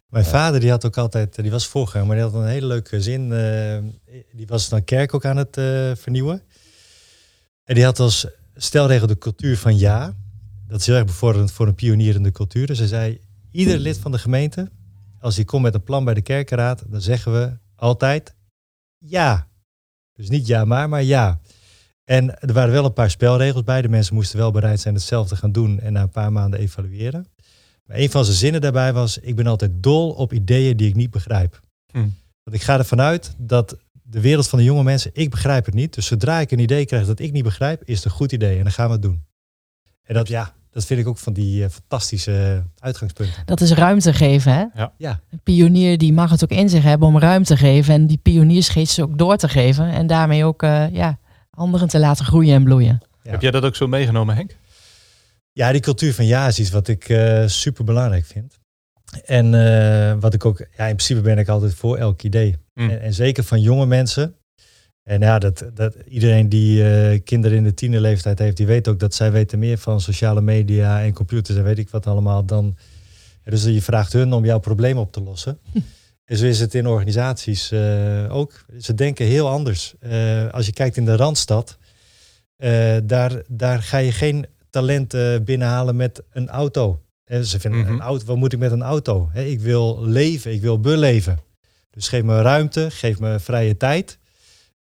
Speaker 3: Mijn
Speaker 4: Ja.
Speaker 3: vader die had ook altijd, die was voorganger, maar die had een hele leuke zin. eh, die was dan kerk ook aan het eh, vernieuwen. En die had als stelregel de cultuur van ja. Dat is heel erg bevorderend voor een pionier in de cultuur. Dus hij zei, ieder lid van de gemeente, als hij komt met een plan bij de kerkenraad, dan zeggen we altijd ja. Dus niet ja maar, maar ja. En er waren wel een paar spelregels bij. De mensen moesten wel bereid zijn hetzelfde te gaan doen en na een paar maanden evalueren. Maar een van zijn zinnen daarbij was: Ik ben altijd dol op ideeën die ik niet begrijp.
Speaker 2: Hm.
Speaker 3: Want ik ga ervan uit dat de wereld van de jonge mensen, ik begrijp het niet. Dus zodra ik een idee krijg dat ik niet begrijp, is het een goed idee en dan gaan we het doen. En dat, ja, dat vind ik ook van die eh, fantastische uitgangspunten.
Speaker 5: Dat is ruimte geven, hè?
Speaker 2: Ja.
Speaker 3: Ja.
Speaker 5: Een pionier die mag het ook in zich hebben om ruimte te geven. En die pioniersgeest ook door te geven. En daarmee ook eh, ja, anderen te laten groeien en bloeien.
Speaker 3: Ja.
Speaker 2: Heb jij dat ook zo meegenomen, Henk?
Speaker 3: Ja, die cultuur van ja is iets wat ik super belangrijk vind. En eh, wat ik ook, ja, in principe ben ik altijd voor elk idee.
Speaker 2: Hm.
Speaker 3: En, en zeker van jonge mensen. En ja, dat, dat iedereen die eh, kinderen in de tienerleeftijd heeft, die weet ook dat zij weten meer van sociale media en computers en weet ik wat allemaal dan. Dus je vraagt hun om jouw probleem op te lossen. En zo is het in organisaties eh, ook. Ze denken heel anders. Eh, als je kijkt in de Randstad, eh, daar, daar ga je geen talent eh, binnenhalen met een auto. En ze vinden
Speaker 2: Mhm.
Speaker 3: een auto, wat moet ik met een auto? Ik wil leven, ik wil beleven. Dus geef me ruimte, geef me vrije tijd.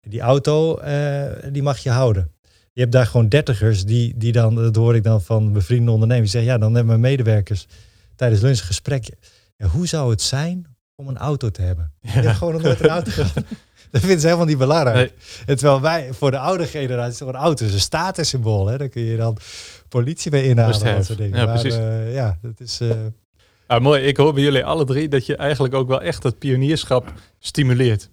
Speaker 3: Die auto, eh, die mag je houden. Je hebt daar gewoon dertigers die, die dan, dat hoor ik dan van bevriende ondernemers, die zeggen, ja, dan hebben mijn medewerkers tijdens lunch een gesprek. Ja, hoe zou het zijn om een auto te hebben? Ik heb gewoon nog nooit een auto gehad. Dat vinden ze helemaal niet belangrijk.
Speaker 2: Nee.
Speaker 3: Terwijl wij, voor de oude generatie, toch een auto is een statussymbool. Hè? Daar kun je dan politie mee inhalen. Dat soort dingen.
Speaker 2: Ja,
Speaker 3: maar,
Speaker 2: precies.
Speaker 3: eh, ja, dat is...
Speaker 2: Ah, mooi. Ik hoor bij jullie alle drie dat je eigenlijk ook wel echt het pionierschap stimuleert.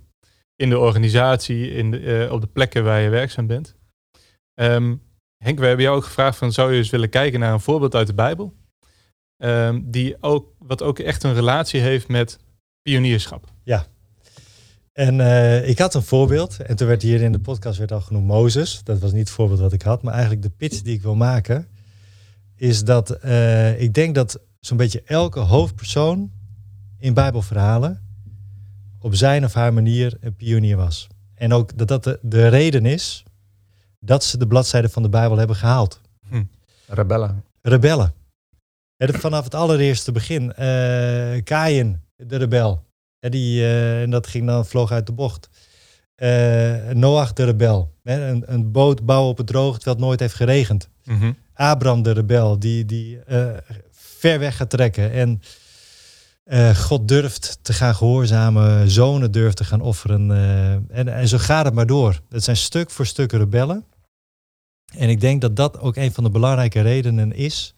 Speaker 2: In de organisatie, in de, eh, op de plekken waar je werkzaam bent. Ehm, Henk, we hebben jou ook gevraagd van zou je eens willen kijken naar een voorbeeld uit de Bijbel? Ehm, die ook, wat ook echt een relatie heeft met pionierschap.
Speaker 3: En eh, ik had een voorbeeld. En toen werd hier in de podcast werd al genoemd Mozes. Dat was niet het voorbeeld wat ik had. Maar eigenlijk de pitch die ik wil maken. Is dat eh, ik denk dat zo'n beetje elke hoofdpersoon in Bijbelverhalen. op zijn of haar manier een pionier was. En ook dat dat de, de reden is. dat ze de bladzijden van de Bijbel hebben gehaald.
Speaker 4: Rebellen.
Speaker 3: Rebellen. Dat vanaf het allereerste begin. eh Kain, de rebel. Ja, die, eh, en dat ging dan vloog uit de bocht. Eh, Noach, de rebel. Hè, een, een boot bouwen op het droog terwijl het nooit heeft geregend.
Speaker 2: Mhm.
Speaker 3: Abraham, de rebel, die, die eh, ver weg gaat trekken. En God durft te gaan gehoorzamen. Zonen durft te gaan offeren. en, en zo gaat het maar door. Het zijn stuk voor stuk rebellen. En ik denk dat dat ook een van de belangrijke redenen is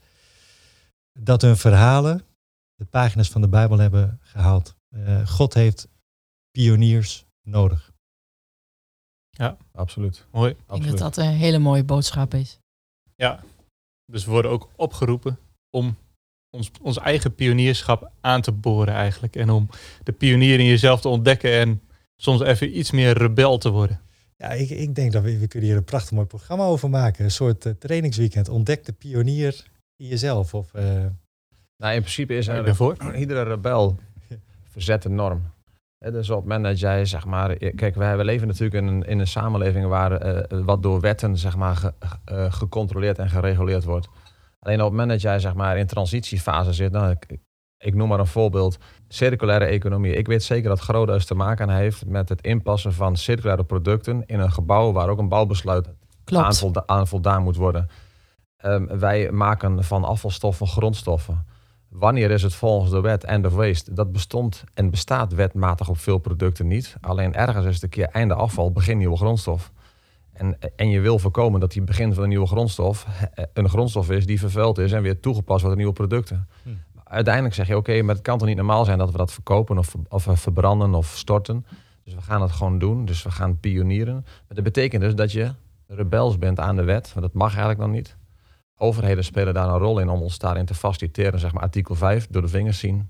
Speaker 3: dat hun verhalen de pagina's van de Bijbel hebben gehaald. Eh, God heeft pioniers nodig.
Speaker 4: Absoluut.
Speaker 2: Mooi.
Speaker 5: Ik denk
Speaker 4: Absoluut.
Speaker 5: dat dat een hele mooie boodschap is.
Speaker 2: Ja. Dus we worden ook opgeroepen om ons, ons eigen pionierschap aan te boren eigenlijk. En om de pionier in jezelf te ontdekken en soms even iets meer rebel te worden.
Speaker 3: Ja, ik, ik denk dat we, we kunnen hier een prachtig mooi programma over maken. Een soort eh, trainingsweekend. Ontdek de pionier in jezelf. Of, eh,
Speaker 4: Nou, in principe is
Speaker 2: Ik
Speaker 4: er
Speaker 2: ben voor.
Speaker 4: iedere rebel verzet een norm. Dus op het moment dat jij, zeg maar, kijk, wij we leven natuurlijk in een, in een samenleving waar eh, wat door wetten, zeg maar, ge- eh, gecontroleerd en gereguleerd wordt. Alleen op het moment dat jij, zeg maar, in transitiefase zit, nou, ik, ik noem maar een voorbeeld, circulaire economie. Ik weet zeker dat Groothuis te maken heeft met het inpassen van circulaire producten in een gebouw waar ook een bouwbesluit aan, volda- aan voldaan moet worden. Ehm, wij maken van afvalstoffen grondstoffen. Wanneer is het volgens de wet end of waste? Dat bestond en bestaat wetmatig op veel producten niet. Alleen ergens is het een keer einde afval, begin nieuwe grondstof. En, en je wil voorkomen dat die begin van een nieuwe grondstof eh, een grondstof is die vervuild is en weer toegepast wordt aan nieuwe producten.
Speaker 3: Hm.
Speaker 4: Uiteindelijk zeg je, oké, maar het kan toch niet normaal zijn dat we dat verkopen of, of eh, verbranden of storten. Dus we gaan het gewoon doen. Dus we gaan pionieren. Maar dat betekent dus dat je rebels bent aan de wet. Want dat mag eigenlijk nog niet. Overheden spelen daar een rol in om ons daarin te faciliteren. Zeg maar artikel 5, door de vingers zien.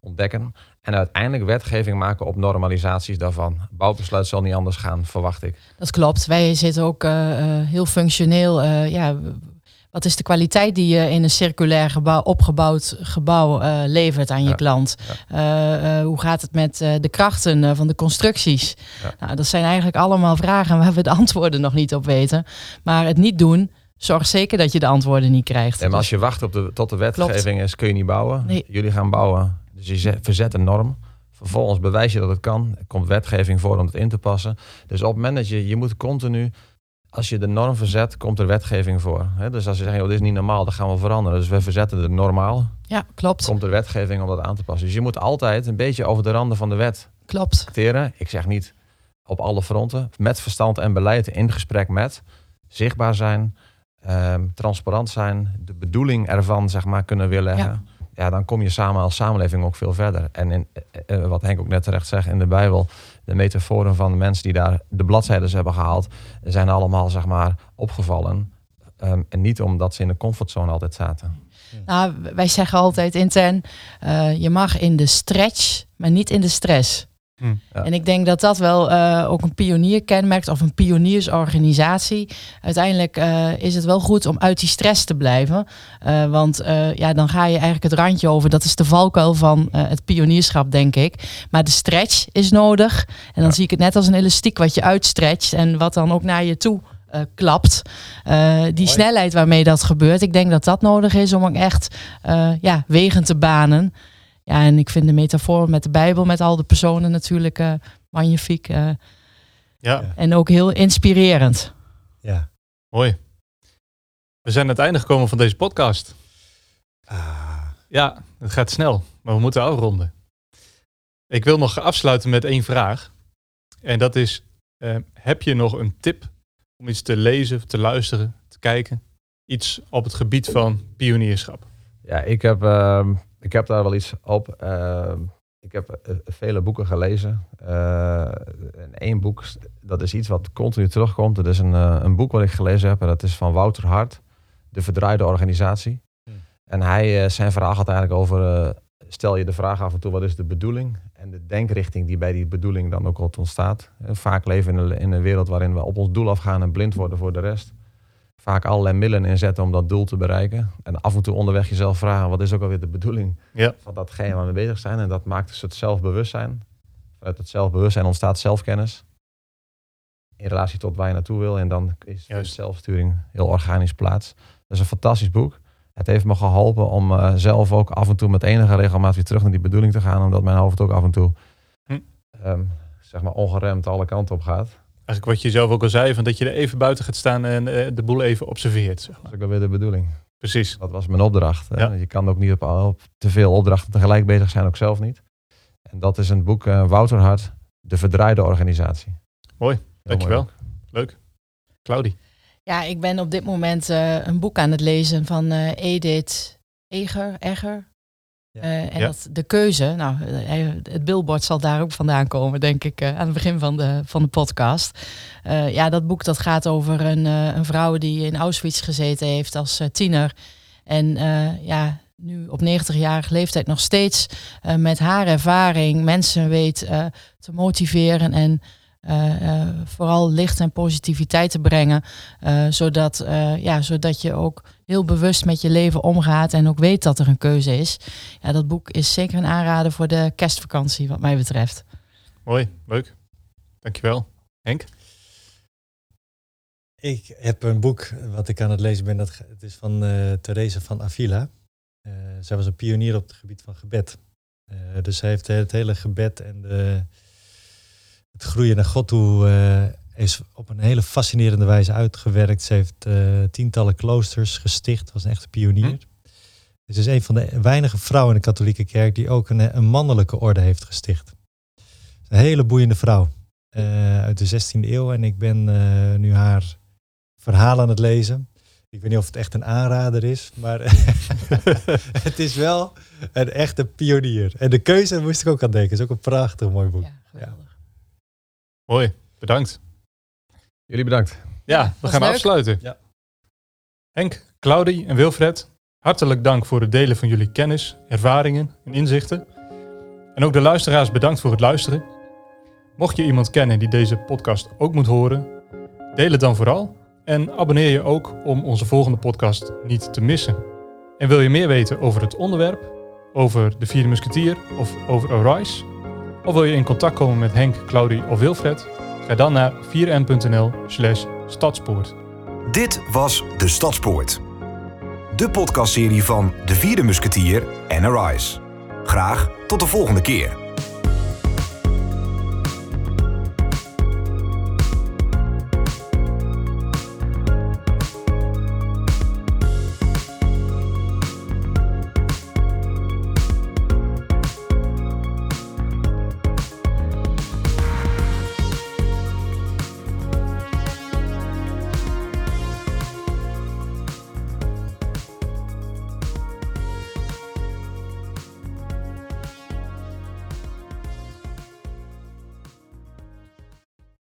Speaker 4: ontdekken. En uiteindelijk wetgeving maken op normalisaties daarvan. Bouwbesluit zal niet anders gaan, verwacht ik.
Speaker 5: Dat klopt. Wij zitten ook eh, eh, heel functioneel. eh, ja, wat is de kwaliteit die je in een circulair gebouw, opgebouwd gebouw levert aan je
Speaker 4: Ja.
Speaker 5: klant? Hoe gaat het met de krachten van de constructies?
Speaker 4: Ja.
Speaker 5: Nou, dat zijn eigenlijk allemaal vragen waar we de antwoorden nog niet op weten. Maar het niet doen zorgt zeker dat je de antwoorden niet krijgt.
Speaker 4: En maar als je wacht op de, tot de wetgeving is, kun je niet bouwen.
Speaker 5: Nee.
Speaker 4: Jullie gaan bouwen. Dus je zet- verzet een norm. Vervolgens bewijs je dat het kan. Er komt wetgeving voor om het in te passen. Dus op het moment dat je, je moet continu, als je de norm verzet, komt er wetgeving voor. Dus als je zegt, joh, dit is niet normaal, dan gaan we veranderen. Dus we verzetten de normaal,
Speaker 5: ja, klopt.
Speaker 4: komt er wetgeving om dat aan te passen. Dus je moet altijd een beetje over de randen van de wet
Speaker 5: Klopt.
Speaker 4: acteren. Ik zeg niet op alle fronten. Met verstand en beleid in gesprek met. Zichtbaar zijn. Ehm, transparant zijn. De bedoeling ervan zeg maar kunnen weerleggen. Ja. dan kom je samen als samenleving ook veel verder. En in, eh, eh, wat Henk ook net terecht zegt in de Bijbel. De metaforen van de mensen die daar de bladzijden hebben gehaald. zijn allemaal zeg maar opgevallen. Ehm, en niet omdat ze in de comfortzone altijd zaten.
Speaker 5: Nou, wij zeggen altijd intern, eh, je mag in de stretch, maar niet in de stress.
Speaker 2: Hm.
Speaker 4: Ja.
Speaker 5: En ik denk dat dat wel eh, ook een pionier kenmerkt of een pioniersorganisatie. Uiteindelijk eh, is het wel goed om uit die stress te blijven. Eh, want ja, dan ga je eigenlijk het randje over. Dat is de valkuil van het pionierschap, denk ik. Maar de stretch is nodig. En dan
Speaker 4: Ja.
Speaker 5: zie ik het net als een elastiek wat je uitstretcht en wat dan ook naar je toe klapt. Die
Speaker 3: Mooi.
Speaker 5: snelheid waarmee dat gebeurt, ik denk dat dat nodig is om ook echt ja, wegen te banen. Ja, en ik vind de metafoor met de Bijbel, met al de personen natuurlijk eh, magnifiek. eh,
Speaker 2: Ja,
Speaker 5: en ook heel inspirerend.
Speaker 3: Ja.
Speaker 2: mooi. We zijn aan het einde gekomen van deze podcast.
Speaker 3: Ah,
Speaker 2: Ja, het gaat snel, maar we moeten afronden. Ik wil nog afsluiten met één vraag. En dat is, eh, heb je nog een tip om iets te lezen, te luisteren, te kijken? Iets op het gebied van pionierschap.
Speaker 4: Ja, ik heb, ehm, ik heb daar wel iets op. Ehm, ik heb eh, vele boeken gelezen. Eh, en één boek, dat is iets wat continu terugkomt. Dat is een, eh, een boek wat ik gelezen heb. En dat is van Wouter Hart, De Verdraaide Organisatie.
Speaker 3: Hmm.
Speaker 4: En hij, eh, zijn verhaal gaat eigenlijk over... eh, stel je de vraag af en toe, wat is de bedoeling? En de denkrichting die bij die bedoeling dan ook ontstaat. Eh, Vaak leven we in een, in een wereld waarin we op ons doel afgaan en blind worden voor de rest vaak allerlei middelen inzetten om dat doel te bereiken. En af en toe onderweg jezelf vragen, wat is ook alweer de bedoeling
Speaker 2: Ja.
Speaker 4: van datgene waar we mee bezig zijn. En dat maakt dus het zelfbewustzijn. Vanuit het zelfbewustzijn ontstaat zelfkennis. In relatie tot waar je naartoe wil. En dan is de zelfsturing heel organisch plaats. Dat is een fantastisch boek. Het heeft me geholpen om eh, zelf ook af en toe met enige regelmaat weer terug naar die bedoeling te gaan. Omdat mijn hoofd ook af en toe
Speaker 2: Hm.
Speaker 4: ehm, zeg maar ongeremd alle kanten op gaat.
Speaker 2: Eigenlijk wat je zelf ook al zei, van dat je er even buiten gaat staan en eh, de boel even observeert. Zeg
Speaker 4: Dat
Speaker 2: maar.
Speaker 4: is ook alweer de bedoeling.
Speaker 2: Precies.
Speaker 4: Dat was mijn opdracht.
Speaker 2: Ja.
Speaker 4: Je kan ook niet op, op te veel opdrachten tegelijk bezig zijn, ook zelf niet. En dat is een boek, eh, Wouter Hart, De Verdraaide Organisatie.
Speaker 2: Mooi,
Speaker 4: Heel
Speaker 2: dankjewel.
Speaker 4: mooi
Speaker 2: Leuk. Claudie.
Speaker 5: Ja, ik ben op dit moment eh, een boek aan het lezen van eh, Edith Eger. Egger.
Speaker 3: Ja.
Speaker 5: Eh, en
Speaker 2: Ja.
Speaker 5: dat, de keuze, nou, eh, het billboard zal daar ook vandaan komen, denk ik, eh, aan het begin van de, van de podcast. Eh, ja, dat boek dat gaat over een, eh, een vrouw die in Auschwitz gezeten heeft als tiener. En eh, ja, nu op 90-jarige leeftijd nog steeds eh, met haar ervaring mensen weet eh, te motiveren en vooral licht en positiviteit te brengen. eh, zodat, eh, ja, zodat je ook heel bewust met je leven omgaat en ook weet dat er een keuze is. Ja, dat boek is zeker een aanrader voor de kerstvakantie, wat mij betreft.
Speaker 2: Mooi, leuk. Dankjewel. Henk?
Speaker 3: Ik heb een boek wat ik aan het lezen ben. Dat, het is van eh Therese van Avila. Eh, zij was een pionier op het gebied van gebed. Eh, dus zij heeft het hele gebed en de, het groeien naar God toe eh, is op een hele fascinerende wijze uitgewerkt. Ze heeft eh, tientallen kloosters gesticht. Was een echte pionier.
Speaker 2: Hm.
Speaker 3: Ze is een van de weinige vrouwen in de katholieke kerk die ook een, een mannelijke orde heeft gesticht. Een hele boeiende vrouw eh, uit de 16e eeuw. En ik ben eh, nu haar verhaal aan het lezen. Ik weet niet of het echt een aanrader is, maar het is wel een echte pionier. En de keuze moest ik ook aan denken. Het is ook een prachtig mooi boek.
Speaker 5: Ja, geweldig.
Speaker 2: Mooi, bedankt.
Speaker 4: Jullie bedankt.
Speaker 2: Ja, we gaan
Speaker 5: leuk.
Speaker 2: afsluiten.
Speaker 3: Ja.
Speaker 2: Henk, Claudie en Wilfred, hartelijk dank voor het delen van jullie kennis, ervaringen en inzichten. En ook de luisteraars bedankt voor het luisteren. Mocht je iemand kennen die deze podcast ook moet horen, deel het dan vooral. En abonneer je ook om onze volgende podcast niet te missen. En wil je meer weten over het onderwerp, over de vierde musketier of over Arise? Of wil je in contact komen met Henk, Claudie of Wilfred? Ga dan naar 4m.nl slash stadspoort.
Speaker 1: Dit was De Stadspoort. De podcastserie van De Vierde Musketier en Arise. Graag tot de volgende keer.